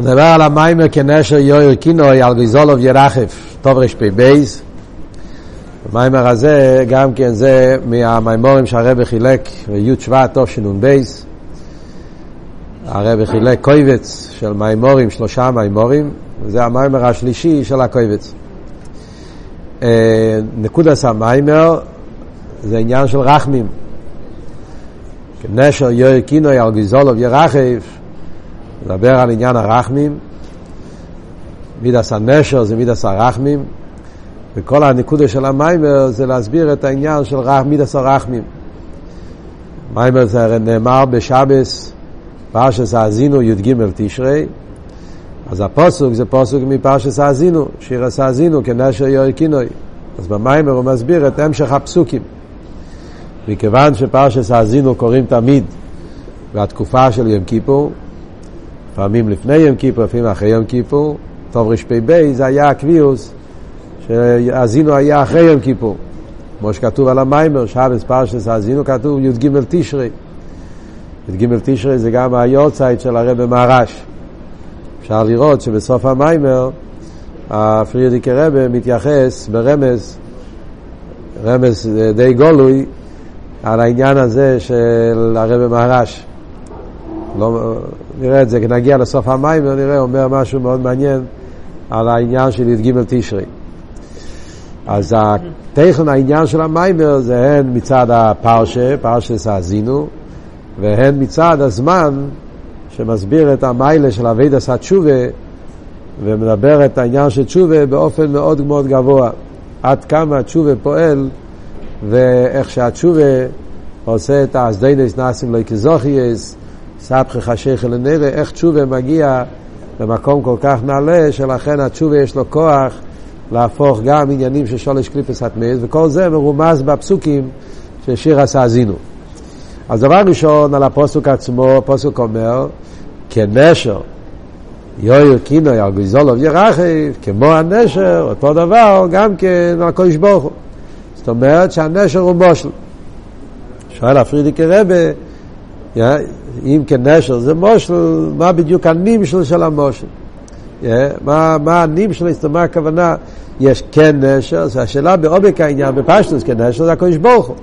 נדבר על המיימר כנשר יויר קינוי על גזולוב ירחף, טוב רפ"ב. המיימר הזה, גם כן זה מהמיימורים שהרבא חילק בי' שבט תשנ"ב. הרבא חילק קויבץ של מיימורים, שלושה מיימורים, וזה המיימר השלישי של הקויבץ. נקודס המיימר זה עניין של רחמים. כנשר יויר קינוי על גזולוב ירחף, מדבר על עניין הרחמים, מידס הנשר זה מידס הרחמים, וכל הנקודה של המיימר זה להסביר את העניין של רח, מידס הרחמים. מיימר זה נאמר בשבס, פרשס האזינו י"ג תשרי, אז הפוסוק זה פוסוק מפרשס האזינו, שיר האזינו כנשר יואי קינוי. אז במיימר הוא מסביר את המשך הפסוקים. מכיוון שפרשס האזינו קוראים תמיד בתקופה של יום כיפור, לפעמים לפני יום כיפור, לפעמים אחרי יום כיפור. טוב רפ"ב זה היה הקביעוס, שהאזינו היה אחרי יום כיפור. כמו שכתוב על המיימר, שבס פרשס האזינו, כתוב י"ג תשרי. י"ג תשרי זה גם היורצייט של הרב מהרש. אפשר לראות שבסוף המיימר הפרידיקי רבה מתייחס ברמז, רמז די גולוי, על העניין הזה של הרב מהרש. לא, נראה את זה, נגיע לסוף המים ונראה, אומר משהו מאוד מעניין על העניין של י"ג תשרי. אז הטכן העניין של המיימר זה הן מצד הפרשה, פרשס האזינו, והן מצד הזמן שמסביר את המיילה של אבידס התשובה ומדבר את העניין של תשובה באופן מאוד מאוד גבוה. עד כמה התשובה פועל ואיך שהתשובה עושה את האסדיינס נאסים לא כזוכייס סבכי חשיך לנראה, איך תשובה מגיע למקום כל כך נעלה, שלכן התשובה יש לו כוח להפוך גם עניינים של שולש קליפס הטמס, וכל זה מרומז בפסוקים של שיר הסאזינו. אז דבר ראשון, על הפוסק עצמו, הפוסק אומר, כנשר, יויר קינוי על גזולוב ירחב, כמו הנשר, אותו דבר, גם כן על הקודש ברוך הוא. זאת אומרת שהנשר הוא מושל. שואל הפרידיקי רבה, אם כנשר זה מושל, מה בדיוק הנמשל של המושל? מה, מה הנמשל, זאת אומרת, הכוונה? יש כן נשר, זה השאלה בעומק העניין, בפשטוס כנשר זה הקדוש ברוך הוא.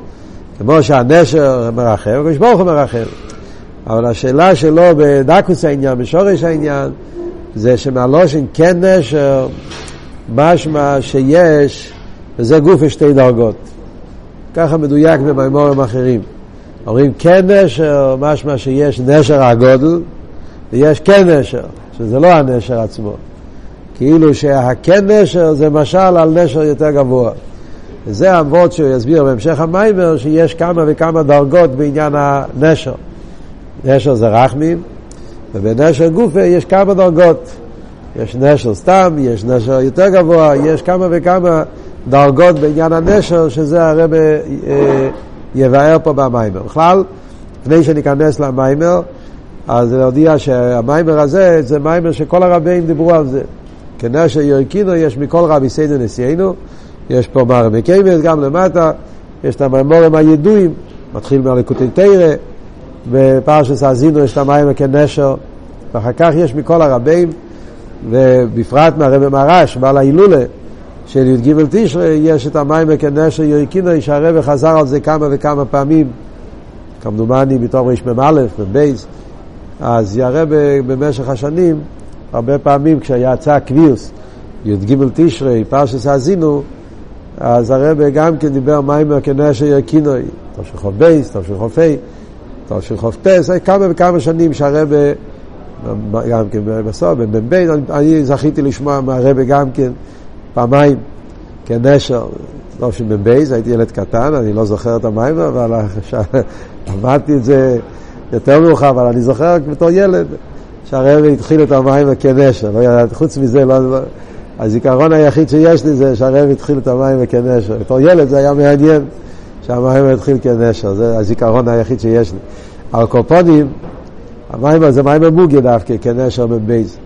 כמו שהנשר מרחב, הקדוש ברוך הוא מרחב. אבל השאלה שלו בדקוס העניין, בשורש העניין, זה שמהלושן כן נשר, משמע שיש, וזה גוף שתי דרגות. ככה מדויק במימורים אחרים. אומרים כן נשר, משמע שיש נשר הגודל, ויש כן נשר, שזה לא הנשר עצמו. כאילו שהכן נשר זה משל על נשר יותר גבוה. וזה האבות שהוא יסביר בהמשך המיימר, שיש כמה וכמה דרגות בעניין הנשר. נשר זה רחמים, ובנשר גופה יש כמה דרגות. יש נשר סתם, יש נשר יותר גבוה, יש כמה וכמה דרגות בעניין הנשר, שזה הרב אה, יבאר פה במיימר. בכלל, לפני שניכנס למיימר, אז להודיע שהמיימר הזה זה מיימר שכל הרבים דיברו על זה. כנשר יורקינו יש מכל רבי סיידו נשיאנו, יש פה מרמי קיימס גם למטה, יש את המיימורים הידועים, מתחיל מהלקוטי תרא, בפרשס האזינו יש את המיימר כנשר, ואחר כך יש מכל הרבים, ובפרט מהרבי מרש, בעל ההילולה, של י"ג תשרי יש את המים כנשר יויקינו, שהרבא חזר על זה כמה וכמה פעמים, כמדומני בתור רמ"א, בבייס, אז הרבא במשך השנים, הרבה פעמים כשיצא קביוס, י"ג תשרי, פרשס האזינו, אז הרבא גם כן דיבר מיימר כנשר של חוף בייס, חוף ה', חוף טס, כמה וכמה שנים שהרבא גם כן בסוף, בן, אני זכיתי לשמוע מהרבא גם כן פעמיים כנשר, לא שמ"בייז, הייתי ילד קטן, אני לא זוכר את המים, אבל למדתי את זה יותר מאוחר, אבל אני זוכר בתור ילד שהרבי התחיל את המים כנשר, לא חוץ מזה, לא, לא, הזיכרון היחיד שיש לי זה שהרבי התחיל את המים כנשר. בתור ילד זה היה מעניין שהמים התחיל כנשר, זה הזיכרון היחיד שיש לי. הקופונים, המים זה מים מוגיה דווקא, כנשר מבייז.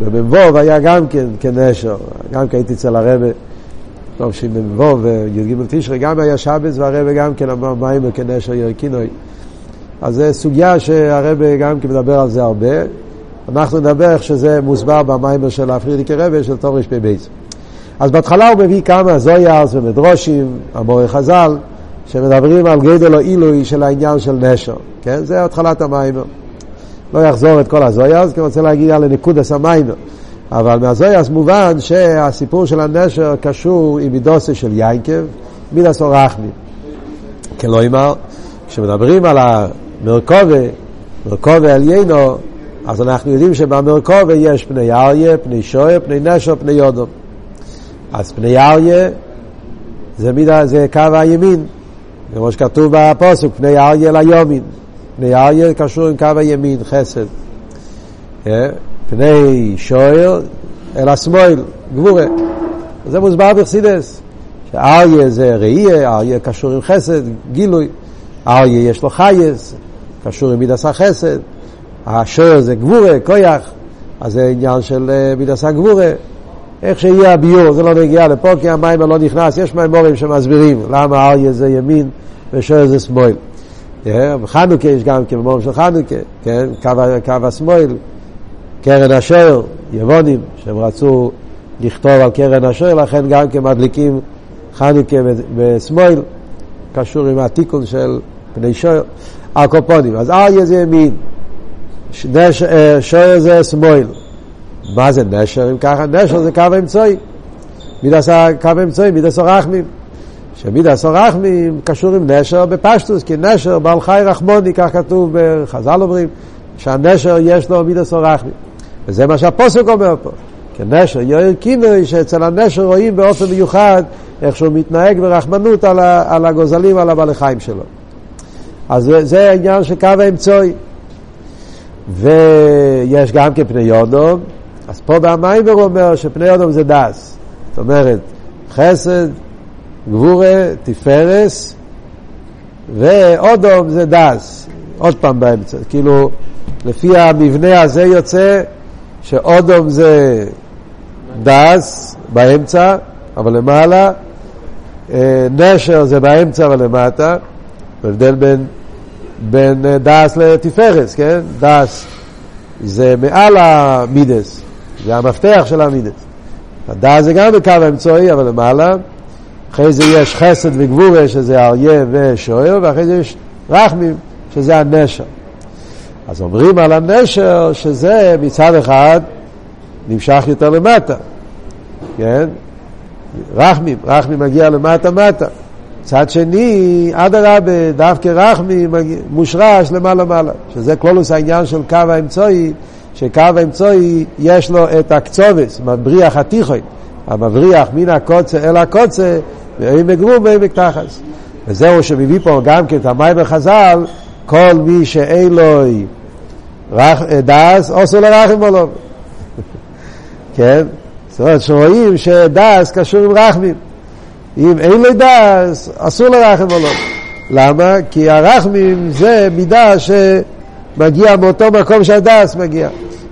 ובמבוב היה גם כן כנשר, גם כן הייתי אצל הרבה, טוב שבמבוב וי"ג תשרי גם היה שבס והרבה גם כן אמר מים כנשר ירקינוי. אז זו סוגיה שהרבה גם כן מדבר על זה הרבה. אנחנו נדבר איך שזה מוסבר במיימר של הפרידיקי רבה של תור ר"פ אז בהתחלה הוא מביא כמה זויארס ומדרושים, המורי חז"ל, שמדברים על גדל או עילוי של העניין של נשר. כן? זה התחלת המיימר. לא יחזור את כל הזויארס, כי רוצה להגיע לנקודס המיימר. אבל מהזויארס מובן שהסיפור של הנשר קשור עם מידוסי של יינקב, מידס או רחמי. כלומר, כשמדברים על המרכובה, מרכובה עליינו, אז אנחנו יודעים שבמרכובה יש פני אריה, פני שוער, פני נשר, פני יודום. אז פני אריה זה, מידה, זה קו הימין, כמו שכתוב בפוסק, פני אריה ליומין. פני אריה קשור עם קו הימין, חסד. אה? פני שוער אל השמאל, גבורה. זה מוסבר בחסידס. שאריה זה ראייה, אריה קשור עם חסד, גילוי. אריה יש לו חייס, קשור עם מידס החסד. השוער זה גבורה, כויח. אז זה עניין של אה, מידס הגבורה. איך שיהיה הביור, זה לא נגיע לפה כי המים לא נכנס, יש מימורים שמסבירים למה אריה זה ימין ושוער זה שמאל. בחנוכה יש גם כן מימורים של חנוכה, כן? קו, קו השמאל, קרן השוער, יבונים, שהם רצו לכתוב על קרן השוער, לכן גם כן מדליקים חנוכה בשמאל, קשור עם התיקון של פני שוער, הקופונים. אז אריה זה ימין, אה, שוער זה שמאל. מה זה נשר? אם ככה, נשר זה קו אמצעי. מידס קו אמצעי, מידס הרחמים. שמידס הרחמים קשור עם נשר בפשטוס, כי נשר בעל חי רחמוני, כך כתוב בחז"ל אומרים, שהנשר יש לו מידס הרחמים. וזה מה שהפוסק אומר פה. כי נשר יאיר כינוי, שאצל הנשר רואים באופן מיוחד איך שהוא מתנהג ברחמנות על, על הגוזלים, על הבעלי חיים שלו. אז זה, זה העניין של קו האמצעי. ויש גם כפני יודום, אז פה במיימר אומר שפני זה דס. זאת אומרת, חסד, גבורה, תפארס, ואודום זה דס. עוד פעם באמצע. כאילו, לפי המבנה הזה יוצא שאודום זה דס באמצע, אבל למעלה, אה, נשר זה באמצע ולמטה, ההבדל בין, בין דס לתפארס, כן? דס זה מעל המידס, זה המפתח של המידס. הדעת זה גם בקו האמצעי, אבל למעלה. אחרי זה יש חסד וגבורה, שזה אריה ושוער, ואחרי זה יש רחמים, שזה הנשר. אז אומרים על הנשר שזה מצד אחד נמשך יותר למטה, כן? רחמים, רחמים מגיע למטה-מטה. מצד שני, אדרבה, דווקא רחמים מושרש למעלה-מעלה, שזה כלולוס העניין של קו האמצעי, שקו האמצעי יש לו את הקצובס, מבריח התיכון, המבריח מן הקוצה אל הקוצה, ואין בגרום ואין בקתחס. וזהו שמביא פה גם כן את המים בחז"ל, כל מי שאין לו רח, דס, לרחם או לא. כן? זאת אומרת שרואים שדס קשור עם רחמים. אם אין לו דס, אסור לרחם לא. למה? כי הרחמים זה מידה שמגיע מאותו מקום שהדס מגיע.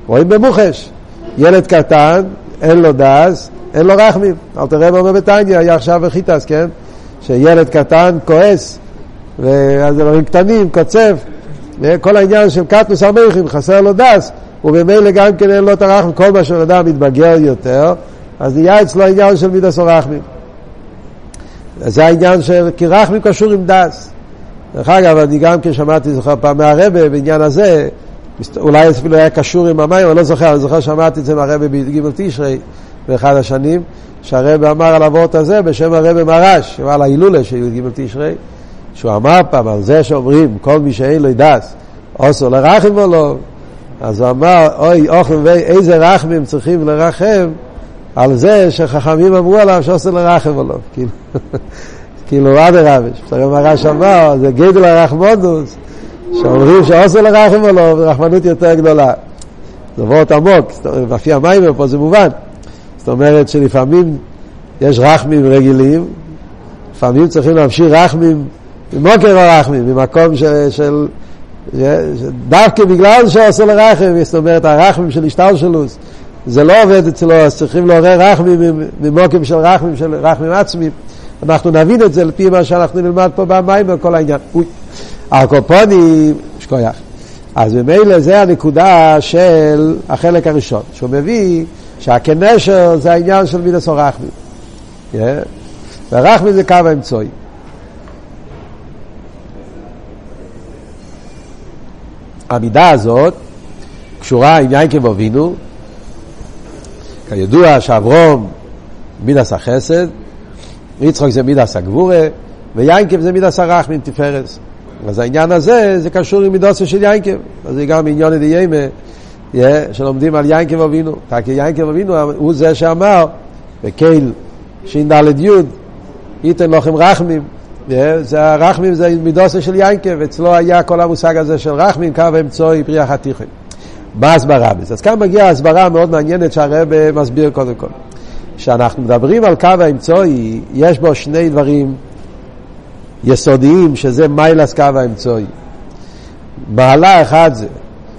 רואים במוחש. ילד קטן, אין לו דס, אין לו רחמים. אל תראה מה אומר בתניא, היה עכשיו בחיטס, כן? שילד קטן כועס, ואז דברים קטנים, קוצב, וכל העניין של קטנוס המלכים, חסר לו דס, וממילא גם כן אין לו את הרחמים, כל מה שאדם מתבגר יותר, אז נהיה אצלו העניין של מידס הרחמים. זה העניין של, כי רחמים קשור עם דס. דרך אגב, אני גם כן שמעתי, זוכר פעם מהרבה בעניין הזה, אולי אפילו היה קשור עם המים, אני לא זוכר, אני זוכר שמעתי את זה מהרבה בי"ג תשרי באחד השנים, שהרבה אמר על הוורט הזה בשם הרבה מרש, על ההילולה של י"ג תשרי, שהוא אמר פעם על זה שאומרים, כל מי שאין לו דס, עושו לרחם או לא, אז הוא אמר, אוי, אוכל ואיזה רחמים צריכים לרחם על זה שחכמים אמרו עליו שעושה לרחם או לא. כאילו, כאילו אדרבה, מרש אמר, זה גדל הרחמונוס. שאומרים שעושה לרחם או לא, רחמנות יותר גדולה. זה וורט עמוק, לפי המים פה זה מובן. זאת אומרת שלפעמים יש רחמים רגילים, לפעמים צריכים להמשיך רחמים, ממוקר הרחמים, ממקום של, של, של דווקא בגלל שעושה לרחם, זאת אומרת הרחמים של השתלשלוס, זה לא עובד אצלו, אז צריכים לעורר רחמים ממוקם של רחמים, של רחמים עצמיים. אנחנו נבין את זה לפי מה שאנחנו נלמד פה במים וכל העניין. אוי. הקופונים, שכוייח. אז ממילא זה הנקודה של החלק הראשון, שהוא מביא שהכנשר זה העניין של מידס רחמי. Yeah. ורחמי זה קו האמצעי. המידה הזאת קשורה עם יינקב אבינו, כידוע שאברום מידס החסד, יצחוק זה מידס הגבורה, ויינקב זה מידס הרחמין תפארס. אז העניין הזה, זה קשור עם מידוסו של יינקב. אז זה גם עניון דיימה, שלומדים על יינקב אבינו. כי יינקב אבינו הוא זה שאמר, בקהיל ש"ד י', ייתן לכם רחמים. זה הרחמים זה מידוסו של יינקב, אצלו היה כל המושג הזה של רחמים, קו אמצעי פרי החתיכם. מה ההסברה בזה? אז כאן מגיעה הסברה מאוד מעניינת שהרב מסביר קודם כל. כשאנחנו מדברים על קו האמצעי, יש בו שני דברים יסודיים, שזה מיילס קו האמצעי. מעלה אחד זה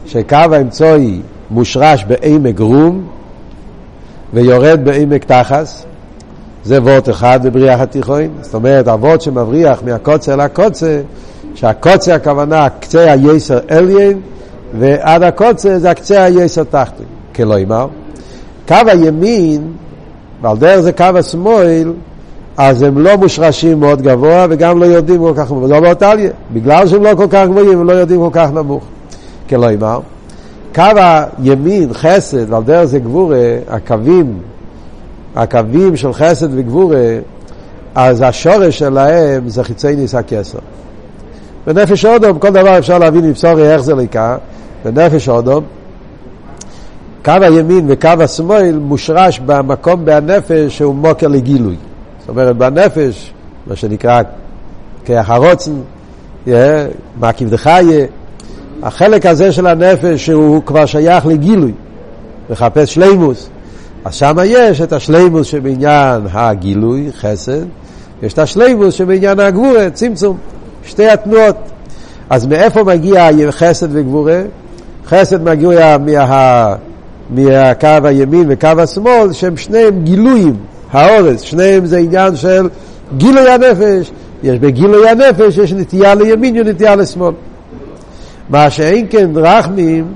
שקו האמצעי מושרש בעמק רום ויורד בעמק תחס, זה וורט אחד בבריח התיכון, זאת אומרת, הוורט שמבריח מהקוצר לקוצר, שהקוצר הכוונה קצה היסר אליין, ועד הקוצר זה הקצה היסר תחתון. כלומר, קו הימין, ועל דרך זה קו השמאל, אז הם לא מושרשים מאוד גבוה וגם לא יודעים כל כך, לא באותליה, בגלל שהם לא כל כך גבוהים, הם לא יודעים כל כך נמוך. כלומר, קו הימין, חסד, ועל דרך זה גבורה, הקווים, הקווים של חסד וגבורה, אז השורש שלהם זה חיצי ניס הכסר. בנפש אודום, כל דבר אפשר להבין מבשורי איך זה לקה, בנפש אודום, קו הימין וקו השמאל מושרש במקום בהנפש שהוא מוקר לגילוי. זאת אומרת, בנפש, מה שנקרא כיח הרוצן, מעקיב דחיה, החלק הזה של הנפש שהוא כבר שייך לגילוי, מחפש שלימוס. אז שם יש את השלימוס שבעניין הגילוי, חסד, יש את השלימוס שבעניין הגבורה, צמצום, שתי התנועות. אז מאיפה מגיע חסד וגבורה? חסד מגיע מה, מהקו הימין וקו השמאל, שהם שניהם גילויים, האורס, שניהם זה עניין של גילוי הנפש. יש בגילוי הנפש, יש נטייה לימין ונטייה לשמאל. מה שאין כן רחמים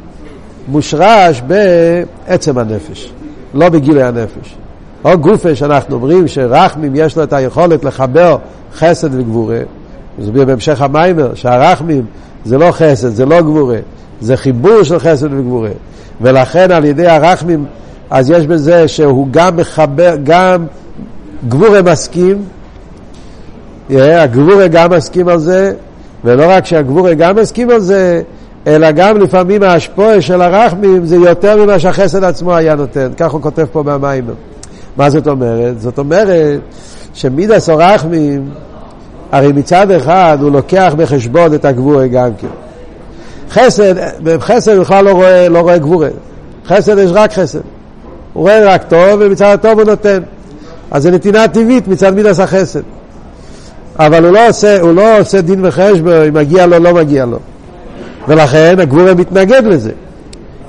מושרש בעצם הנפש, לא בגילוי הנפש. או גופה שאנחנו אומרים שרחמים יש לו את היכולת לחבר חסד וגבורה. מסביר בהמשך המיימר שהרחמים זה לא חסד, זה לא גבורה, זה חיבור של חסד וגבורה. ולכן על ידי הרחמים אז יש בזה שהוא גם מחבר, גם גבורה מסכים, הגבורה גם מסכים על זה, ולא רק שהגבורה גם מסכים על זה, אלא גם לפעמים ההשפועה של הרחמים זה יותר ממה שהחסד עצמו היה נותן. כך הוא כותב פה במים. מה זאת אומרת? זאת אומרת שמידס או רחמים, הרי מצד אחד הוא לוקח בחשבון את הגבורה גם כן. חסד, בחסד בכלל לא רואה, לא רואה גבורה. חסד יש רק חסד. הוא רואה רק טוב, ומצד הטוב הוא נותן. אז זה נתינה טבעית מצד מידס החסד. אבל הוא לא עושה, הוא לא עושה דין וחשבון אם מגיע לו לא מגיע לו. ולכן הגבורה מתנגד לזה.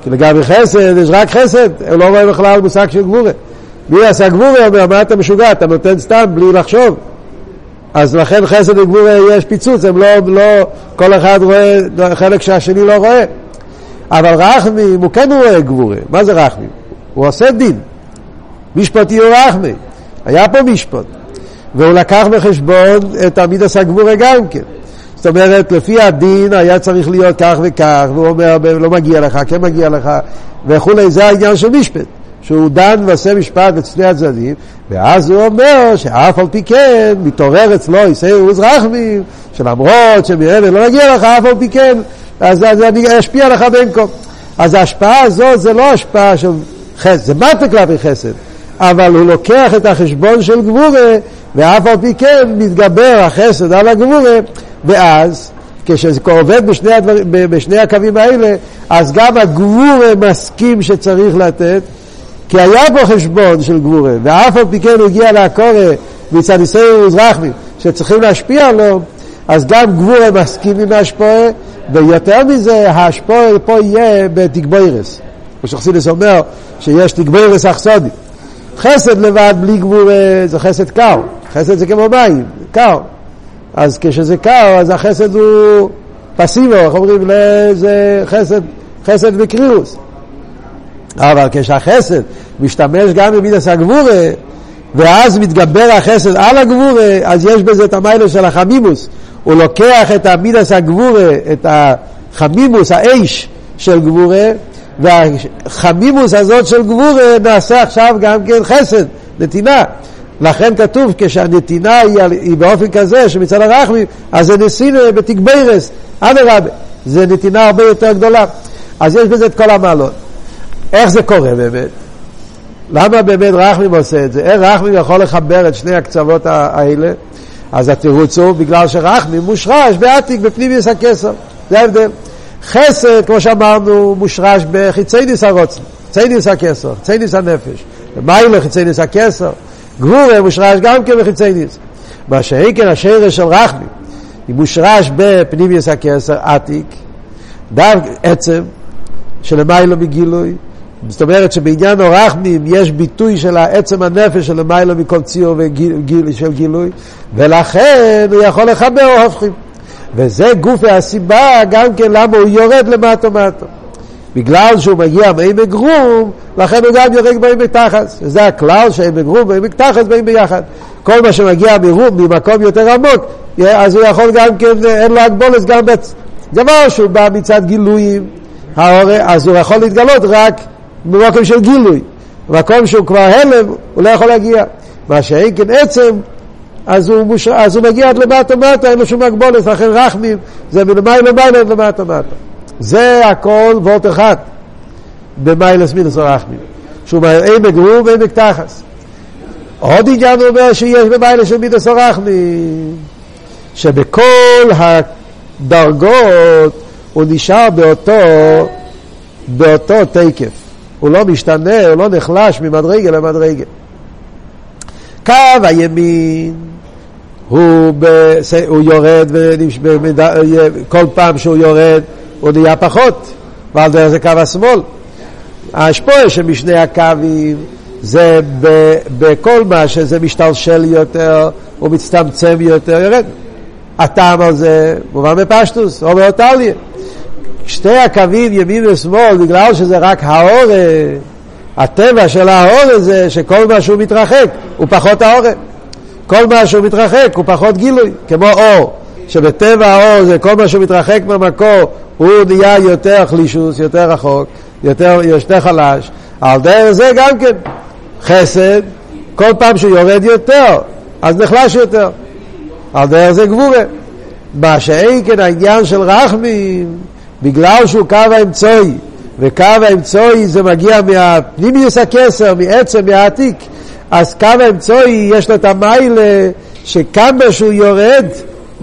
כי לגבי חסד, יש רק חסד, הוא לא רואה בכלל מושג של גבורה. מי עשה גבורה אומר, מה אתה משוגע, אתה נותן סתם בלי לחשוב. אז לכן חסד וגבורה יש פיצוץ, הם לא, לא, כל אחד רואה חלק שהשני לא רואה. אבל רחמים, הוא כן רואה גבורה. מה זה רחמים? הוא עושה דין. משפט יהיו רחמי. היה פה משפט. והוא לקח בחשבון את עמידס הגבורה גם כן. זאת אומרת, לפי הדין היה צריך להיות כך וכך, והוא אומר, לא מגיע לך, כן מגיע לך, וכולי, זה העניין של משפט. שהוא דן ועושה משפט את הצדדים, ואז הוא אומר שאף על פי כן מתעורר אצלו עוז רחמים, שלמרות שמראה לא מגיע לך, אף על פי כן, אז, אז אני אשפיע לך במקום. אז ההשפעה הזאת זה לא השפעה של חסד, זה מטה כלפי חסד, אבל הוא לוקח את החשבון של גבורה, ואף על פי כן מתגבר החסד על הגבורה, ואז כשזה עובד בשני, הדבר, בשני הקווים האלה, אז גם הגבורה מסכים שצריך לתת, כי היה פה חשבון של גבורה, ואף על פי כן הוא הגיע לקורא מצד ישראל ורחמים, שצריכים להשפיע עליו, אז גם גבורה מסכים עם ההשפועה, ויותר מזה, ההשפועה פה יהיה בתגבוירס. כמו שחסידס אומר, שיש תגבוירס אכסודי. חסד לבד בלי גבורה זה חסד קר, חסד זה כמו מים, קר. אז כשזה קר, אז החסד הוא פסיבו, איך אומרים, זה חסד, חסד וקריאוס. אבל כשהחסד משתמש גם במידס הגבורה, ואז מתגבר החסד על הגבורה, אז יש בזה את המיילה של החמימוס. הוא לוקח את המידס הגבורה, את החמימוס, האש של גבורה, והחמימוס הזאת של גבורה נעשה עכשיו גם כן חסד, נתינה. לכן כתוב כשהנתינה היא, היא באופן כזה שמצד הרחמים, אז זה נסין בתגברס, אדרבה, זה נתינה הרבה יותר גדולה. אז יש בזה את כל המעלות. איך זה קורה באמת? למה באמת רחמים עושה את זה? איך רחמים יכול לחבר את שני הקצוות האלה? אז התירוץ הוא בגלל שרחמים מושרש בעתיק בפנימיוס הכסר, זה ההבדל. חסד, כמו שאמרנו, מושרש בחיצייניס הרוצן, חיצייניס הכסר, חיצייניס הנפש. ומיילה חיצייניס הכסר, גבורה מושרש גם כן בחיצייניס. מה שהעיקר השרש של רחמים, היא מושרש בפנימיוס הכסר עתיק, דו עצם שלמיילו מגילוי, זאת אומרת שבעניין הרחמים יש ביטוי של עצם הנפש של למיילו מכל ציור וגיל, של גילוי, ולכן הוא יכול לחבר הופכים. וזה גוף והסיבה גם כן למה הוא יורד למטו מטו. בגלל שהוא מגיע מעמק גרום, לכן הוא גם יורד בעמק תחס. וזה הכלל שעמק גרום ועמק תחס באים ביחד. כל מה שמגיע מרום, ממקום יותר עמוק, אז הוא יכול גם כן, אין לו הגבולת גם דבר שהוא בא מצד גילויים, אז הוא יכול להתגלות רק במקום של גילוי. במקום שהוא כבר הלם, הוא לא יכול להגיע. מה שאין כן עצם, אז הוא, מוש... אז הוא מגיע עד למטה מטה, אין לו שום הגבולת, לכן רחמים, זה מלמעלה למעלה למטה מטה. זה הכל וורט אחד במיילס מינוס הרחמים. שהוא עמק רום ועמק תחס. עוד עניין אומר שיש במיילס של מינוס הרחמים, שבכל הדרגות הוא נשאר באותו, באותו תקף. הוא לא משתנה, הוא לא נחלש ממדרגה למדרגה. קו הימין הוא, בס... הוא יורד, כל פעם שהוא יורד הוא נהיה פחות, ועל דרך זה קו השמאל. ההשפועה שמשני הקווים זה ב, בכל מה שזה משתלשל יותר, הוא מצטמצם יותר, יורד. הטעם הזה מובן בפשטוס, או באותליה. שתי הקווים ימין ושמאל, בגלל שזה רק האור, הטבע של האור זה שכל מה שהוא מתרחק הוא פחות האור. כל מה שהוא מתרחק הוא פחות גילוי, כמו אור, שבטבע האור זה כל מה שהוא מתרחק מהמקור הוא נהיה יותר חלישוס, יותר רחוק, יותר, יותר חלש. על דרך זה גם כן חסד, כל פעם שהוא יורד יותר, אז נחלש יותר. על דרך זה גבורה. מה שאין כן העניין של רחמים, בגלל שהוא קו האמצעי, וקו האמצעי זה מגיע מהפנימיוס הכסר, מעצם, מהעתיק, אז קו האמצעי יש לו את המיילה שכמה שהוא יורד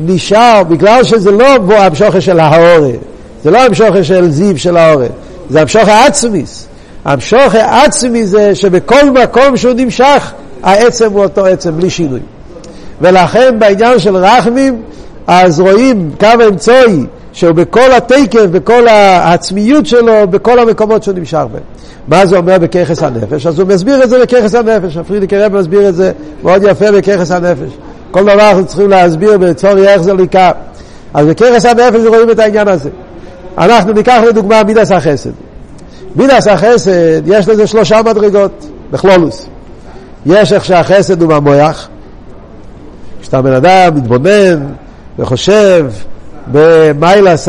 נשאר, בגלל שזה לא המשוכר של ההורה, זה לא המשוכר של זיו של ההורה, זה המשוכר עצמיס. המשוכר עצמי זה שבכל מקום שהוא נמשך, העצם הוא אותו עצם, בלי שינוי. ולכן בעניין של רחמים, אז רואים קו האמצעי שהוא בכל התקף, בכל העצמיות שלו, בכל המקומות שהוא נמשך בהם. מה זה אומר בככס הנפש? אז הוא מסביר את זה בככס הנפש, הפרידיק הרב מסביר את זה מאוד יפה בככס הנפש. כל דבר אנחנו צריכים להסביר בצורי איך זה ליקה. אז בככס הנפש רואים את העניין הזה. אנחנו ניקח לדוגמה מידס החסד. מידס החסד, יש לזה שלושה מדרגות, בכלולוס. יש איך שהחסד הוא במוח, כשאתה בן אדם מתבונן וחושב, במיילס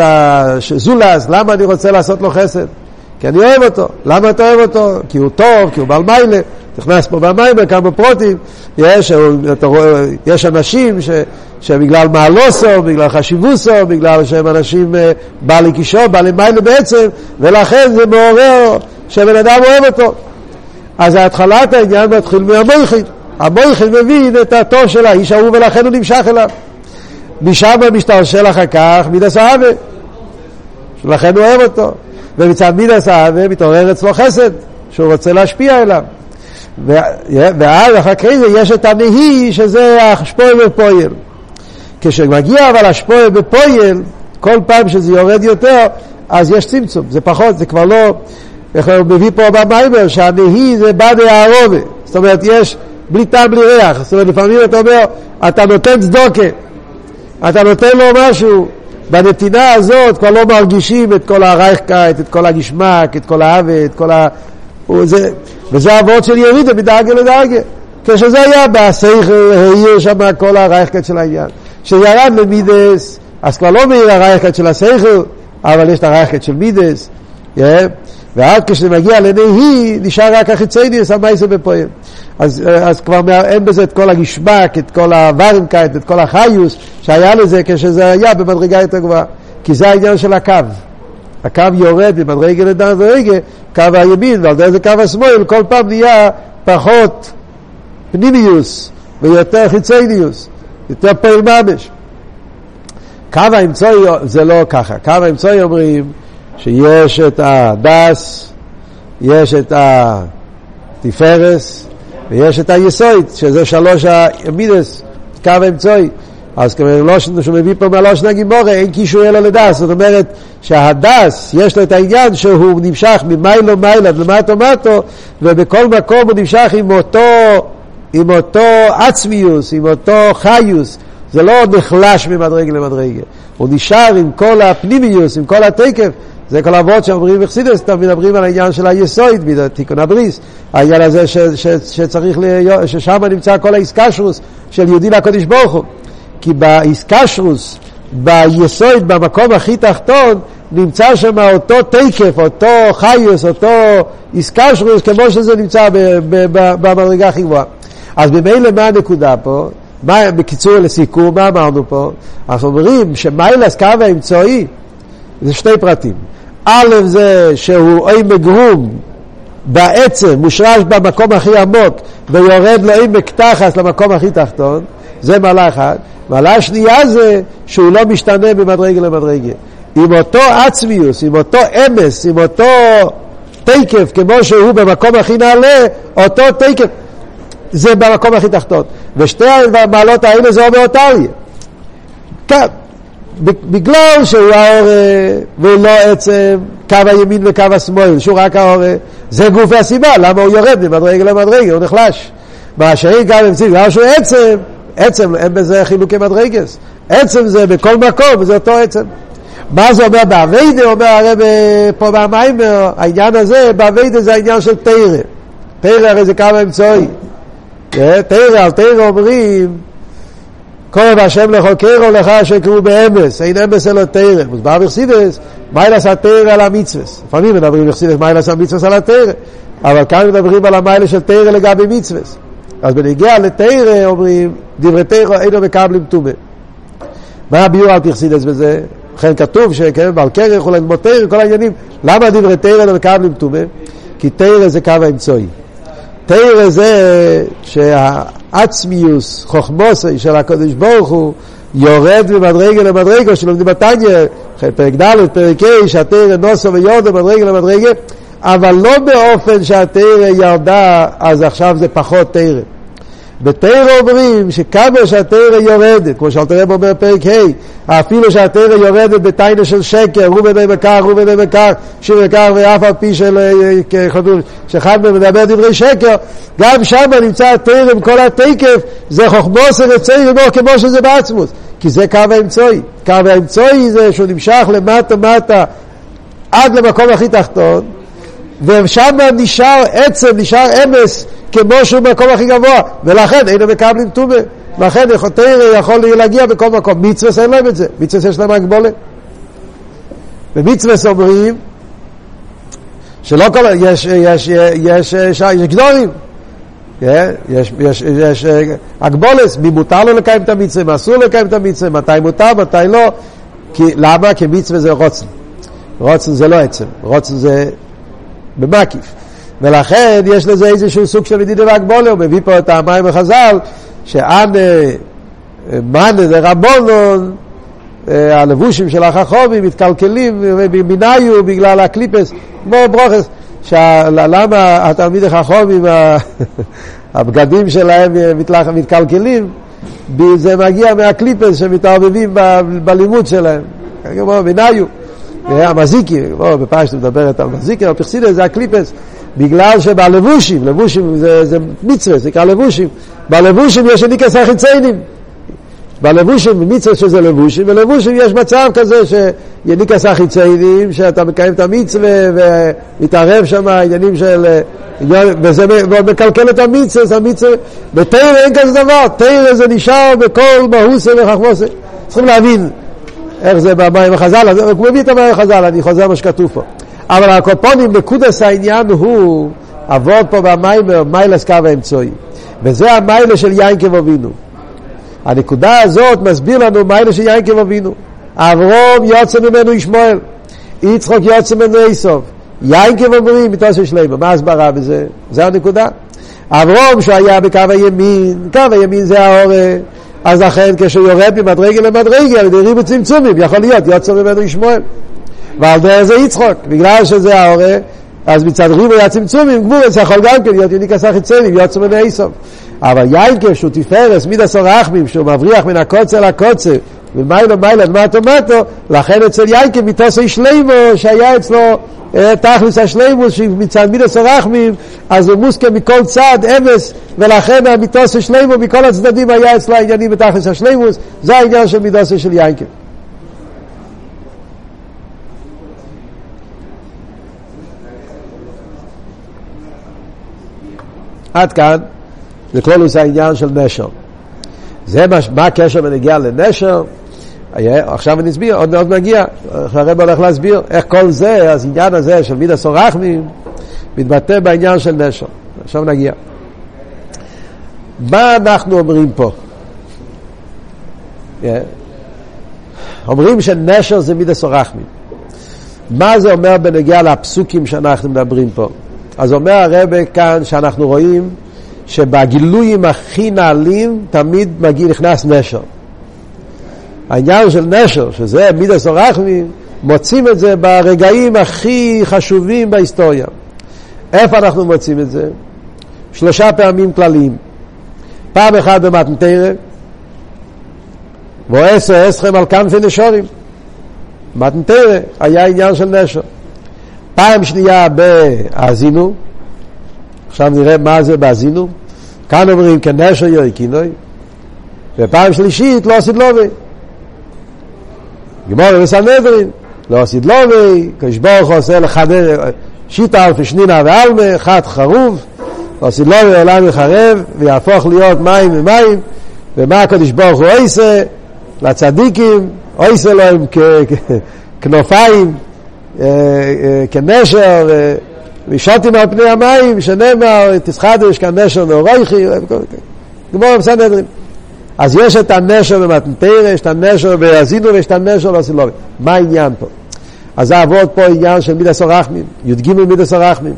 זולס, למה אני רוצה לעשות לו חסד? כי אני אוהב אותו. למה אתה אוהב אותו? כי הוא טוב, כי הוא בעל מיילה. נכנס פה במיילה כמה פרוטים. יש, רואה, יש אנשים ש, שבגלל מעלוסו, בגלל חשיבוסו, בגלל שהם אנשים אה, בעלי קישור, בעלי מיילה בעצם, ולכן זה מעורר שבן אדם אוהב אותו. אז התחלת העניין מתחיל מהמויכין. המויכין מבין את הטוב של האיש ההוא ולכן הוא נמשך אליו. משם משתלשל אחר כך מידס האווה, ולכן הוא אוהב אותו. ומצד מידס האווה מתעורר אצלו חסד, שהוא רוצה להשפיע אליו. ואז אחר כך יש את הנהי שזה השפועל בפועל. כשמגיע אבל השפועל בפועל, כל פעם שזה יורד יותר, אז יש צמצום, זה פחות, זה כבר לא, איך הוא מביא פה במיימר, שהנהי זה בא מהערובה, זאת אומרת יש בלי טעם בלי ריח, זאת אומרת לפעמים אתה אומר, אתה נותן צדוקה, אתה נותן לו משהו, בנתינה הזאת כבר לא מרגישים את כל הרייכקייט, את כל הגשמק, את כל האווה, את כל ה... וזה, וזה אבות של ירידה מדרגה לדרגה. כשזה היה בסייכל, העיר שם כל הרייכקייט של העניין. כשירד למידס, אז כבר לא מאיר הרייכקייט של הסייכל, אבל יש את הרייכקייט של מידס. Yeah. ועד כשזה מגיע לעיני היא, נשאר רק החיצייניס, המייסה בפועל. אז, אז כבר אין בזה את כל הגשמק, את כל הוורנקייט, את כל החיוס שהיה לזה כשזה היה במדרגה יותר גבוהה. כי זה העניין של הקו. הקו יורד ממדרגה לדרגה, קו הימין, ועל דרך קו השמאל, כל פעם נהיה פחות פנימיוס ויותר חיצייניוס, יותר פועל ממש. קו האמצעי זה לא ככה, קו האמצעי אומרים שיש את הדס, יש את התפארס ויש את היסוד, שזה שלוש המידס, קו האמצעי. אז כמו לושן שהוא מביא פה מהלושן הגימורה, אין קישור אלא לדס. זאת אומרת שהדס, יש לו את העניין שהוא נמשך ממיילו מיילה ולמטו מטו, ובכל מקום הוא נמשך עם אותו, עם אותו עצמיוס, עם אותו חיוס. זה לא נחלש ממדרגה למדרגה. הוא נשאר עם כל הפנימיוס, עם כל התקף. זה כל אבות שאומרים בחסידס, מדברים על העניין של היסוד, תיקון הבריס, העניין הזה ש, ש, שצריך להיות, ששם נמצא כל האיסקשרוס של יהודי לקודש ברוך הוא. כי באיסקשרוס, ביסוד, במקום הכי תחתון, נמצא שם אותו תקף, אותו חיוס, אותו איסקשרוס, כמו שזה נמצא במדרגה הכי גבוהה. אז ממילא מה הנקודה פה? מה, בקיצור לסיכום, מה אמרנו פה? אנחנו אומרים שמיילס קו האמצעי זה שני פרטים. א' זה שהוא אי מגרום בעצם, מושרש במקום הכי עמוק ויורד לו עמק תחס למקום הכי תחתון, זה מעלה אחת. מעלה שנייה זה שהוא לא משתנה ממדרגה למדרגה. עם אותו עצמיוס, עם אותו אמס, עם אותו תקף, כמו שהוא במקום הכי נעלה, אותו תקף, זה במקום הכי תחתון. ושתי המעלות האלה זה אומר אותליה. בגלל שהוא האור והוא לא עצם קו הימין וקו השמאל, שהוא רק האור, זה גוף הסיבה, למה הוא יורד ממדרגה למדרגה, הוא נחלש. מה שאין קו אמצעי, בגלל שהוא עצם, עצם, אין בזה חילוקי מדרגס. עצם זה בכל מקום, זה אותו עצם. מה זה אומר באביידה? אומר הרב פה במיימר, העניין הזה, באביידה זה העניין של תרא. תרא הרי זה קו אמצעי. תרא, על תרא אומרים קורב השם לחוקרו לך שקראו באמס, אין אמס אלא תרא. מוסבר בחסידס, מיילס התרא על המצווס. לפעמים מדברים בחסידס מיילס המצווס על התרא, אבל כאן מדברים על המיילה של תרא לגבי מצווס. אז בנגיע לתרא אומרים, דברי תרא אינו מקבלים טומא. מה הביור על פרסידס בזה? לכן כתוב שכן, בעל כרך אולי ללמוד תרא, כל העניינים. למה דברי תרא לא מקבלים טומא? כי תרא זה קו האמצעי. תרא זה שהעצמיוס, חוכמוסי של הקדוש ברוך הוא, יורד ממדרגה למדרגה, שלומדים בתניא, פרק ד', פרק ה', שהתרא נוסו ויורדו מדרגה למדרגה, אבל לא באופן שהתרא ירדה, אז עכשיו זה פחות תרא. בתרא אומרים שכמה שהתרא יורדת, כמו שאלתרם אומר פרק ה', אפילו שהתרא יורדת בתיינה של שקר, הוא בני בכך, הוא בני בכך, שיר בכך, ואף על פי של שאחד מהם מדבר דברי שקר, גם שם נמצא התרא עם כל התקף, זה חוכמוס ורצי ומור כמו שזה בעצמוס, כי זה קו האמצעי. קו האמצעי זה שהוא נמשך למטה מטה עד למקום הכי תחתון, ושם נשאר עצם, נשאר אמס, כמו שהוא במקום הכי גבוה, ולכן היינו מקבלים טובה. לכן תרא יכול להגיע בכל מקום. מצווה אין להם את זה, מצווה יש להם הגבולת. במצווה אומרים שלא כל... יש, יש, יש, יש, יש גדורים. יש, יש, יש הגבולס, מי מותר לו לקיים את המצווה, מה אסור לקיים את המצווה, מתי מותר, מתי לא. כי, למה? כי מצווה זה רוצן. רוצן זה לא עצם, רוצן זה במקיף. ולכן יש לזה איזשהו סוג של מדידה והגבולה, הוא מביא פה את המים בחז"ל, שאנה, מאנה רבונון, אה, הלבושים של החכומים מתקלקלים מניו בגלל הקליפס, כמו ברוכס, למה התלמיד החכומים, הבגדים שלהם מתקלקלים, זה מגיע מהקליפס שמתערבבים בלימוד שלהם, כמו מניו. המזיקי, בפשט מדברת על מזיקי, אבל פרסידס זה הקליפס, בגלל שבלבושים, לבושים זה, זה מצווה, זה נקרא לבושים, בלבושים יש ניקס החיציינים. בלבושים, במצווה שזה לבושים, בלבושים יש מצב כזה שיניק עשה חיציינים, שאתה מקיים את המצווה ומתערב שם עניינים של... וזה מקלקל את המצווה, זה המצווה, בתרא אין כזה דבר, תרא זה נשאר בכל מהוסה וחכמוסה. צריכים להבין איך זה במים החז"ל, הוא מביא את המים החז"ל, אני חוזר מה שכתוב פה. אבל הקופונים, נקודס העניין הוא, עבוד פה במיימר, מיילס קו האמצעי. וזה המיילה של יין כבובינו. הנקודה הזאת מסביר לנו מיילה של יין כבובינו. אברום יוצא ממנו ישמעאל, יצחוק יוצא ממנו איסוף. יין כבובינו מתוסף שלמה. מה ההסברה בזה? זה הנקודה. אברום שהיה בקו הימין, קו הימין זה האורה, אז לכן כשהוא יורד ממדרגה למדרגה על ידי ריבו יכול להיות יוצא ממנו ישמעאל. ועל דרך זה יצחוק, בגלל שזה האורה, אז מצד ריבו היה צמצומים, גבורס יכול גם כן להיות יוניקה סחיצנים, יוצא ממנו איסוף. אבל יין כשהוא תפארס מידס הרחמים, שהוא מבריח מן הקוצר לקוצר, ומיילו מיילו מטו מטו, לכן אצל יינקה מיתוסי שלימו, שהיה אצלו אה, תכלס השלימוס, שמצד מידס הרחמים, אז הוא מוסכם מכל צד, אמס, ולכן המיתוסי שלימו מכל הצדדים היה אצלו העניינים בתכלס השלימוס, זה העניין של מידוסי של יינקה. עד כאן. זה כלולוס העניין של נשר. זה מה, מה הקשר בנגיע לנשר? עכשיו אני אסביר, עוד מעט נגיע, הרב הולך להסביר איך כל זה, אז העניין הזה של מידע סורחמים, מתבטא בעניין של נשר. עכשיו נגיע. מה אנחנו אומרים פה? Yeah. אומרים שנשר זה מידע סורחמים. מה זה אומר בנגיע לפסוקים שאנחנו מדברים פה? אז אומר הרב כאן שאנחנו רואים שבגילויים הכי נעלים תמיד מגיע, נכנס נשר. העניין של נשר, שזה מידס אורחמים, מוצאים את זה ברגעים הכי חשובים בהיסטוריה. איפה אנחנו מוצאים את זה? שלושה פעמים כלליים. פעם אחת במתנתרא, ועשר אסכם על כנפי נשורים. מתנתרא היה עניין של נשר. פעם שנייה בהאזינו, עכשיו נראה מה זה באזינו. כאן אומרים כנשר יויקינוי, ופעם שלישית לא עשית לובי. גמור בסנהדרין, לא עשית לובי, כשברוך עושה לחדר, שיטה אלפי שנינה ועלמה, חד חרוב, לא עשית לובי העולם יחרב, ויהפוך להיות מים ומים, ומה הקדוש ברוך הוא עושה? לצדיקים, עושה להם כנופיים, אה, אה, כנשר, ושתים על פני המים, שנאמר, תסחדש כאן נשר נאורייכי, גמור בסנהדרין. אז יש את הנשר במתנתרא, יש את הנשר באזינו ויש את הנשר בסילובי. מה העניין פה? אז זה עבוד פה עניין של מידס הרחמים, י"ג מידס הרחמים.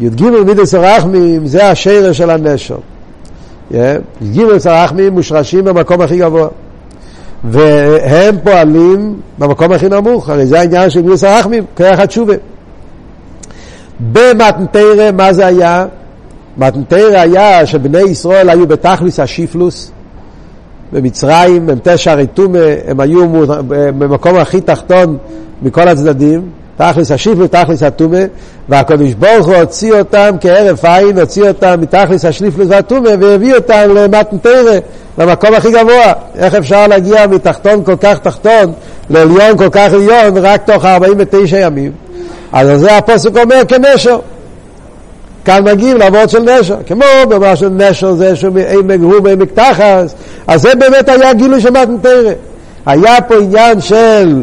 י"ג מידס הרחמים זה השרש של הנשר. י"ג מידס הרחמים מושרשים במקום הכי גבוה. והם פועלים במקום הכי נמוך, הרי זה העניין של מידס הרחמים, כרך התשובה. במתנתרא, מה זה היה? מתנתרא היה שבני ישראל היו בתכליס השיפלוס, במצרים, הם תשע רתומה, הם היו במקום הכי תחתון מכל הצדדים, תכלס השיפלוס, תכלס הטומה, והקדוש ברוך הוא הוציא אותם כהרף עין, הוציא אותם מתכלס השליפלוס והטומה, והביא אותם למתנתרא, למקום הכי גבוה. איך אפשר להגיע מתחתון כל כך תחתון לעליון כל כך עליון רק תוך 49 ימים? אז זה הפוסק אומר כנשר. כאן מגיעים לעבוד של נשר, כמו במה של נשר זה שעמק הוא ועמק תחס, אז זה באמת היה גילוי של מתנתרא. היה פה עניין של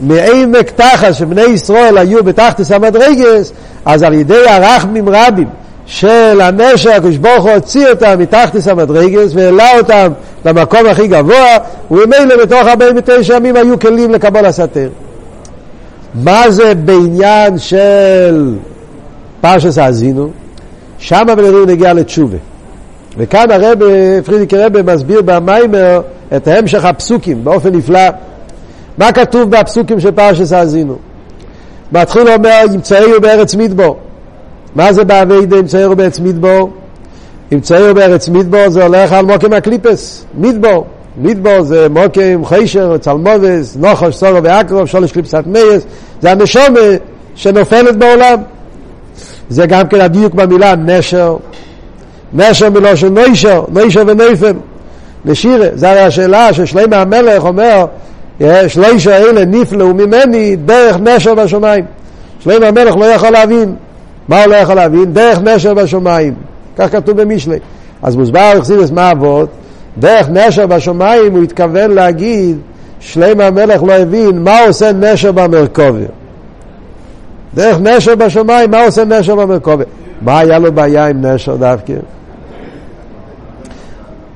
מעמק תחס, שבני ישראל היו בתחתס המדרגס, אז על ידי הרחמים רבים של הנשר, הקדוש ברוך הוא הוציא אותם מתחתס המדרגס והעלה אותם למקום הכי גבוה, וממילא בתוך 49 ימים היו כלים לקבל הסתר. מה זה בעניין של פרשס האזינו? שם בנראים נגיע לתשובה. וכאן הרב, פרידיק רב מסביר במיימר את המשך הפסוקים באופן נפלא. מה כתוב בפסוקים של פרשס האזינו? מתחיל אומר, ימצאהו בארץ מדבור. מה זה באביידה ימצאהו בארץ מדבור? ימצאהו בארץ מדבור זה הולך על מוקם הקליפס, מדבור. מדבור זה מוקים, חיישר, צלמובס, נוחש, סורו ואקרוב, שולש קליפסת מייס, זה הנשומה שנופלת בעולם. זה גם כן הדיוק במילה נשר. נשר מלושן נוישר, נוישר ונויפם. לשירה. זו הרי השאלה ששלמה המלך אומר, שלושה אלה נפלאו ממני דרך נשר בשמיים. שלמה המלך לא יכול להבין. מה הוא לא יכול להבין? דרך נשר בשמיים. כך כתוב במשלי. אז מוסבר אכסידס מה אבות, דרך נשר בשמיים הוא התכוון להגיד, שלמה המלך לא הבין מה עושה נשר במרכובר. דרך נשר בשמיים, מה עושה נשר במרכובר? מה היה לו בעיה עם נשר דווקא?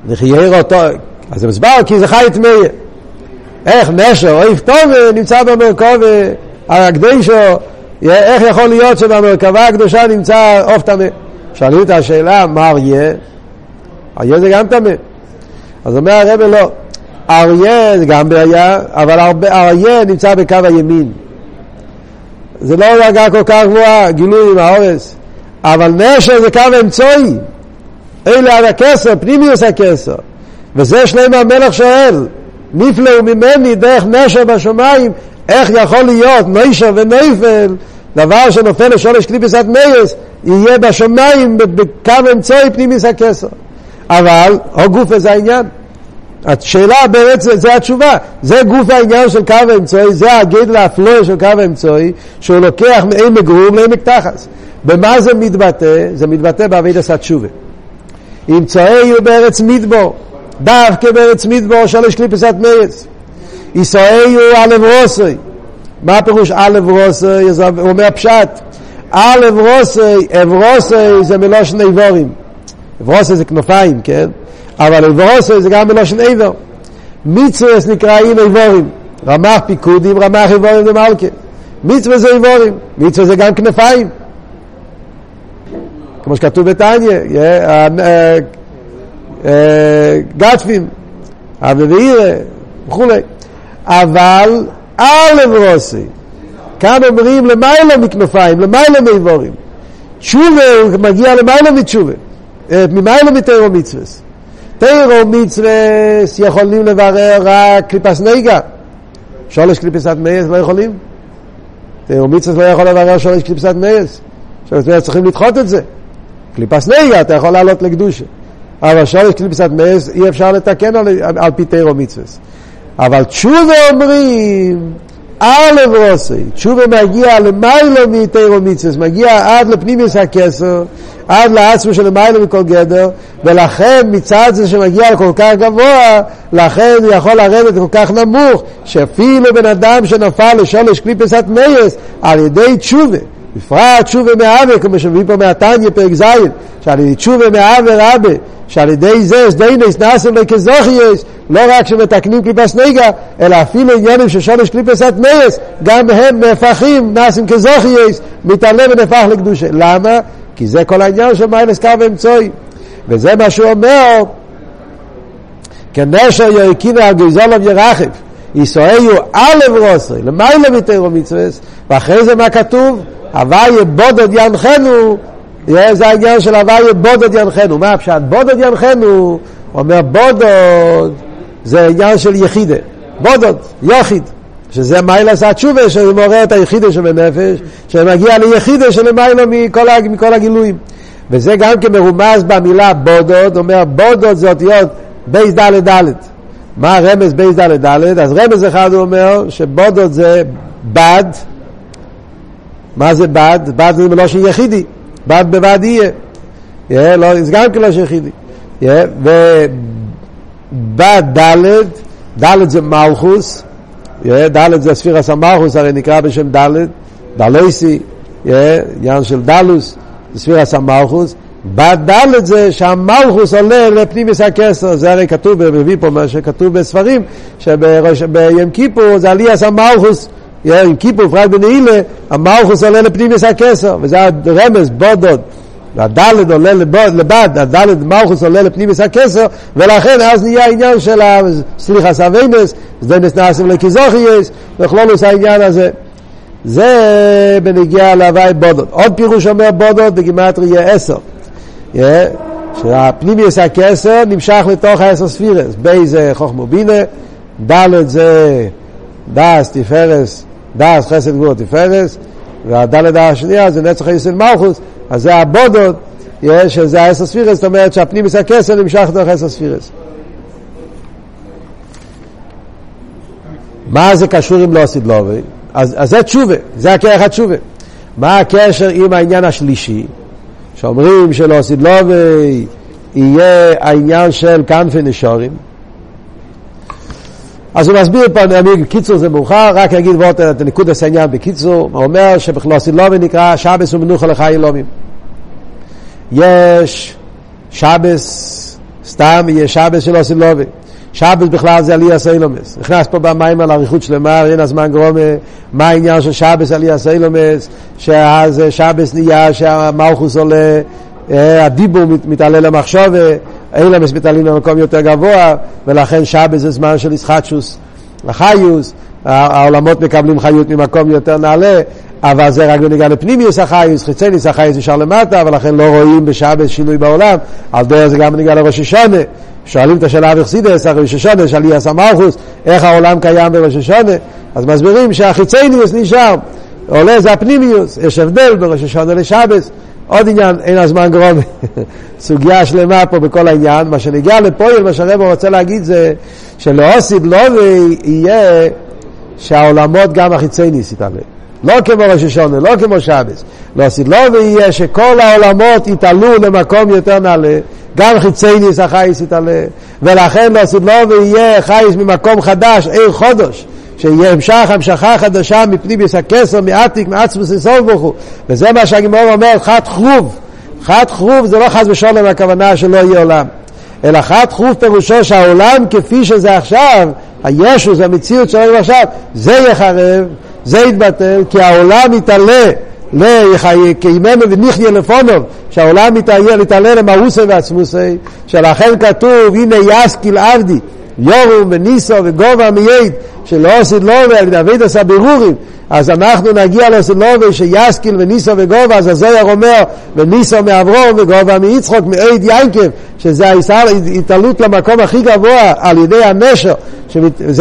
וחייר אותו, אז זה מסבר כי זה חי טמאיה. איך נשר, אויב טוב נמצא במרכובה, הקדשו, איך יכול להיות שבמרכבה הקדושה נמצא עוף טמא? שאלו את השאלה, מה אריה? אריה זה גם טמא. אז אומר הרב לא, אריה זה גם בעיה, אבל אריה נמצא בקו הימין. זה לא דרגה כל כך גבוהה, גילוי עם האורס, אבל נשר זה קו אמצעי. אלה על הכסר, פנימיוס הכסר. וזה שלמה המלך שואל, נפלאו ממני דרך נשר בשמיים, איך יכול להיות נשר ונפל, דבר שנופל לשורש קליפס עד מייס, יהיה בשמיים בקו אמצעי פנימיוס הכסר. אבל, גוף זה העניין. השאלה באמת, זה, התשובה, זה גוף העניין של קו האמצעי, זה הגדל האפלוי של קו האמצעי, שהוא לוקח מעמק גרום לעמק תחס. במה זה מתבטא? זה מתבטא בעביד עשה תשובה. אם צועי הוא בארץ מדבור, דווקא בארץ מדבור שלוש קליפסת מייץ. ישראל הוא אלף רוסי. מה הפירוש אלף רוסי? הוא אומר פשט. אלף רוסי, אברוסי זה מלושן איבורים. אברוסי זה כנופיים, כן? אבל אברוסי זה גם מלושן איבור. מצווה נקראים איבורים. רמ"ח פיקודים, רמ"ח איבורים ומלכה. מצווה זה איבורים. מצווה זה גם כנפיים. כמו שכתוב בתניא, גטפים, אבי ואירה וכולי. אבל על אברוסי, כאן אומרים למיילו מכנופיים, למיילו מאיבורים. תשובה מגיע למיילו מתשובה, ממיילו מתירו מצווס. תורה ומצוות יכולים לברר רק קליפת נוגה. שלוש קליפות הטמאות לא יכולים? תורה ומצוות לא יכול לברר שלוש קליפות הטמאות. צריכים לדחות את זה. קליפת נוגה אתה יכול לעלות לקדושה. אבל שלוש קליפות הטמאות אי אפשר לתקן על, על פי תורה ומצוות. אבל תשובה אומרים, א' רוסי, תשובה מגיע למעלה מתורה ומצוות, מגיע עד לפנימיות הכתר, עד לעצמו שלמעלה מכל גדר, ולכן מצד זה שמגיע לכל כך גבוה, לכן הוא יכול לרדת כל כך נמוך, שאפילו בן אדם שנפל לשלוש קליפות הטמאות על ידי תשובה, בפרט תשובה מאהבה, כמו שמביא פה מהתניא פרק ז', שעל ידי תשובה מאהבה רבה, שעל ידי זה זדונות נעשים לו כזכויות, לא רק שמתקנים קליפת נוגה, אלא אפילו עניינים של שלוש קליפות הטמאות, גם הם נהפכים, נעשים כזכויות, מתעלה ונהפך לקדושה. למה? כי זה כל העניין של מיילס קו אמצוי. וזה מה שהוא אומר, כנשר ירקינו על גזולוב ירחב. ישראלו אלף רוסרי, למעלה מתירו מצווה, ואחרי זה מה כתוב? הוויה בודד ינחנו, זה העניין של הוויה בודד ינחנו. מה הפשט? בודד ינחנו, אומר בודד, זה עניין של יחידה. בודד, יחיד. שזה מיילס התשובה מעורר את היחידה שבנפש, שמגיע ליחידה שלמעלה מכל, מכל הגילויים. וזה גם כן מרומז במילה בדד, אומר בדד זה אותיות בית דלת דלת. מה רמז בית דלת דלת? אז רמז אחד הוא אומר שבדד זה בד, מה זה בד? בד זה מלשון יחידי, בד בבד יהיה. Yeah, לא, זה גם כן לא יחידי. Yeah, ובד דלת, זה מלכוס, דלת זה ספירס המלכוס, הרי נקרא בשם דלת, דלייסי, עניין של דלוס, ספירס המלכוס. בד דלת זה שהמלכוס עולה לפנימיס הכסר, זה הרי כתוב, מביא פה מה שכתוב בספרים, שבים כיפור זה עליאס המלכוס. עם כיפור, בפרט בנעילה, המלכוס עולה לפנימיס הכסר, וזה הרמז, בודוד. והדלת עולה לבד, הדלת מלכוס עולה לפנימיס הכסר, ולכן אז נהיה העניין של סליחת עוונות, זדונות נעשים לו כזכויות, וכללות העניין הזה. זה בנוגע להוי' בדד. עוד פירוש אומר בדד בגימטריה עשר. שהפנימיות הכתר נמשך לתוך העשר ספירות. בית זה חכמה בינה, דלת זה דעת, תפארת, דעת, חסד גבורה תפארת, והדלת השנייה זה נצח הוד יסוד מלכות, אז זה הבודות, שזה האסוספירס, זאת אומרת שהפנימיס הכסף נמשך דרך האסוספירס. מה זה קשור אם לא עשית לובי? אז, אז זה תשובה, זה הכרך התשובה. מה הקשר עם העניין השלישי, שאומרים שלא עשית לובי יהיה העניין של כנפי נשורים? אז הוא מסביר פה, קיצור זה מאוחר, רק אגיד ועוד את נקודת העניין בקיצור, הוא אומר שבכלו סילובי נקרא שבס ומנוחה לחי אלומים. יש שבס, סתם יהיה שבס של סילובי. שבס בכלל זה עלייה סיילומס. נכנס פה במים על אריכות שלמה, אין הזמן גרומה, מה העניין של שבס עלייה סיילומס, שאז שבס נהיה שהמלכוס עולה, אה, הדיבור מתעלה למחשוב, אילמס מתעלים למקום יותר גבוה, ולכן שבס זה זמן של ישחטשוס, החיוס, העולמות מקבלים חיות ממקום יותר נעלה, אבל זה רק בניגע לפנימיוס החיוס, חיצניוס החיוס נשאר למטה, ולכן לא רואים בשבס שינוי בעולם, על דרך זה גם בניגע לראש השונה. שואלים את השאלה אביכסידס, הרי ראש השונה, שאלי הסמאוכוס, איך העולם קיים בראש השונה, אז מסבירים שהחיצניוס נשאר, עולה זה הפנימיוס, יש הבדל בראש השונה לשבס. עוד עניין, אין הזמן גרום, סוגיה שלמה פה בכל העניין. מה שנגיע לפועל, מה שהרב רוצה להגיד זה שלאוסיב לובי יהיה שהעולמות גם החיצייניס יתעלה. לא כמו ראש השונה, לא כמו שבס. לאוסיב לובי יהיה שכל העולמות יתעלו למקום יותר נעלה, גם חיצייניס החייס יתעלה. ולכן לאוסיב לובי יהיה חייס ממקום חדש, עיר חודש. שיהיה המשך המשכה חדשה מפנימיוס הכסר, מעתיק, מעצמוס אינסוף ברוך הוא. וזה מה שהגימור אומר, חד חרוב. חד חרוב זה לא חס ושלום הכוונה שלא יהיה עולם. אלא חד חרוב פירושו שהעולם כפי שזה עכשיו, הישו זה המציאות שלנו עכשיו, זה יחרב, זה יתבטל, כי העולם יתעלה כימנו וניחיה לפונוב, שהעולם מתעלה למאוסי ועצמוסי, שלכן כתוב, הנה יסקיל עבדי, יורום וניסו וגובה מייד, שלא עושה לובה על דוד עשה בירורים, אז אנחנו נגיע לעושה לובה שיסקיל וניסו וגובה, אז הזויר אומר, וניסו מאברום וגובה מיצחוק, מעיד ינקב, שזה התעלות למקום הכי גבוה על ידי הנשר,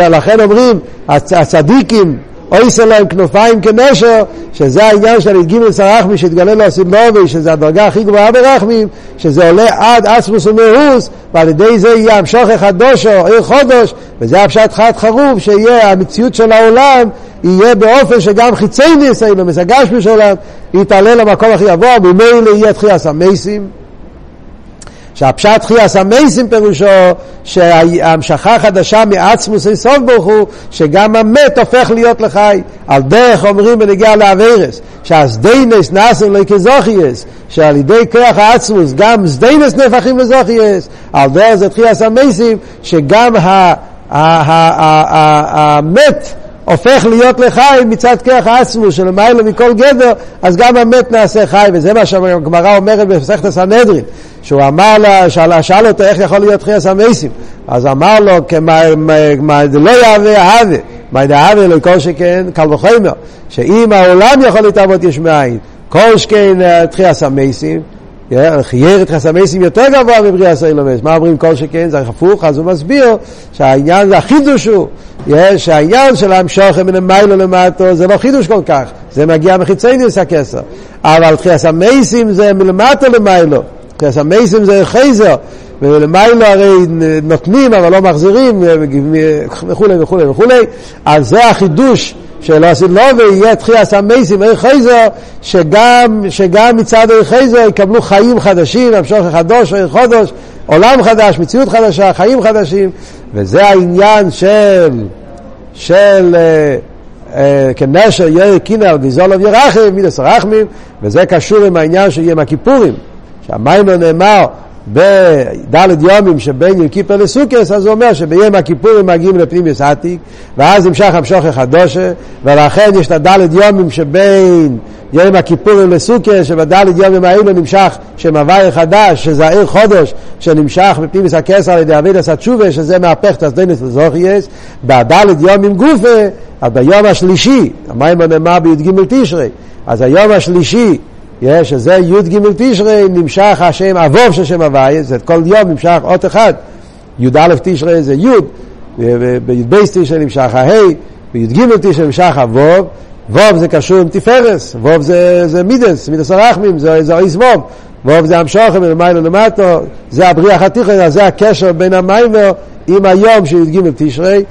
לכן אומרים, הצדיקים, אויסר להם כנופיים כנשר, שזה העניין של י"ג סרחמי שהתגלה לו הסילנובי, שזה הדרגה הכי גבוהה ברחמים, שזה עולה עד אסמוס ומאוס, ועל ידי זה יהיה המשוך אחד דושו, עיר חודש, וזה הפשט חד חרוב, שיהיה המציאות של העולם, יהיה באופן שגם חיצי ניסיון, המסגש של העולם, יתעלה למקום הכי גבוה, וממילא יהיה תחייה המייסים. שהפשט חייס המייסים פירושו שההמשכה החדשה מעצמוס איסוף ברוך הוא שגם המת הופך להיות לחי. על דרך אומרים בנגיע לאווירס שהסדיינס נאסם לא כזוכייס שעל ידי כוח העצמוס גם סדיינס נהפכים לזוכייס על דרך זה תחייס המייסים שגם המת הופך להיות לחי מצד כוח העצמוס שלמעלה מכל גדר אז גם המת נעשה חי וזה מה שהגמרא אומרת במסכת הסנהדרין שהוא אמר לה, שאל, שאל אותו איך יכול להיות חייס המייסים? אז אמר לו, לא יהווה אהבה מה אהבה לא כל שכן קל וחומר שאם העולם יכול להתאבות יש מאין כל שכן אה, תחייס המייסים חייר את חסמייסים יותר גבוה מבריאה סיילומס. מה אומרים כל שכן? זה הפוך, אז הוא מסביר שהעניין החידוש הוא, שהעניין של המשוך מלמיילו למטו זה לא חידוש כל כך, זה מגיע מחיצניוס הכסר. אבל חסמייסים זה מלמטו למיילו. המייסים זה חייזר, ולמיילו הרי נותנים אבל לא מחזירים וכולי וכולי וכולי, אז זה החידוש של עשית לו ויהיה תחייה סמייסים עיר חייזר, שגם, שגם מצד עיר חייזר יקבלו חיים חדשים, המשוך חדוש, עיר חודש, עולם חדש, מציאות חדשה, חיים חדשים, וזה העניין של, של uh, uh, כנשר יאיר קינר גזולוב ירחם, מידס רחמים, וזה קשור עם העניין של יום הכיפורים. שהמיימר נאמר בדלת יומים שבין יום כיפר לסוכס, אז הוא אומר שביום הכיפורים מגיעים לפנימיוס עתיק, ואז נמשך המשוך החדושה, ולכן יש את הדלת יומים שבין יום הכיפורים לסוכס, שבדלת יומים האלו נמשך שם הוואי חדש, שזה העיר חודש, שנמשך בפנימיוס הכסר על ידי אבידס התשובה, שזה מהפך תסדנס לזוכייס, בדלת יומים גופה, אז ביום השלישי, המיימר נאמר בי"ג תשרי, אז היום השלישי יש, שזה י"ג תשרי נמשך השם אבוב של שם הוויה, זה כל יום נמשך אות אחד. י"א תשרי זה י', בי"ב תשרי נמשך הה', בי"ג תשרי נמשך אבוב, ווב זה קשור עם תפארס, ווב זה, זה מידס, מידס הרחמים, זה, זה איס ווב, ווב זה המשוכם מלמיילו למטו, זה הבריח התיכון, זה הקשר בין המיימר עם היום של י"ג תשרי,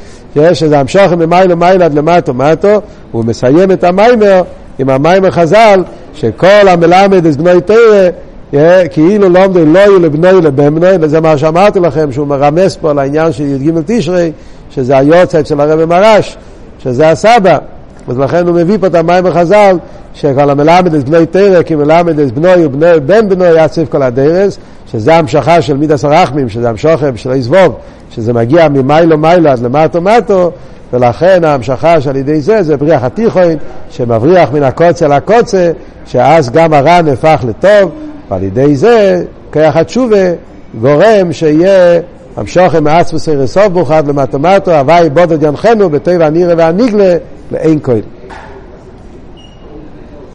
שזה המשוכם ממיילו מיילו עד למטו מטו, הוא מסיים את המיימר עם המיימר חז"ל, שכל המלמד את בנוי תרא, כאילו לא עומדי לא יהיו לבנוי לבנוי, וזה מה שאמרתי לכם, שהוא מרמז פה לעניין של י"ג תשרי, שזה היורצייט של הרבי מרש, שזה הסבא. אז לכן הוא מביא פה את המים החז"ל, שכל המלמד את בנוי תרא, כי מלמד את בנוי ובני בן בנוי יציב כל הדרס, שזה המשכה של מידס הרחמים, שזה המשוכם של היזבוב, שזה מגיע ממיילו מיילו עד למטו מטו, ולכן ההמשכה שעל ידי זה זה בריח התיכון, שמבריח מן הקוצה לקוצה, שאז גם הרע נהפך לטוב, ועל ידי זה כיח התשובה גורם שיהיה המשוכם מעצמוס רסוף בוכת למטומטו, הוואי בודד ינחנו בטבע הנירה והניגלה לאין כהן.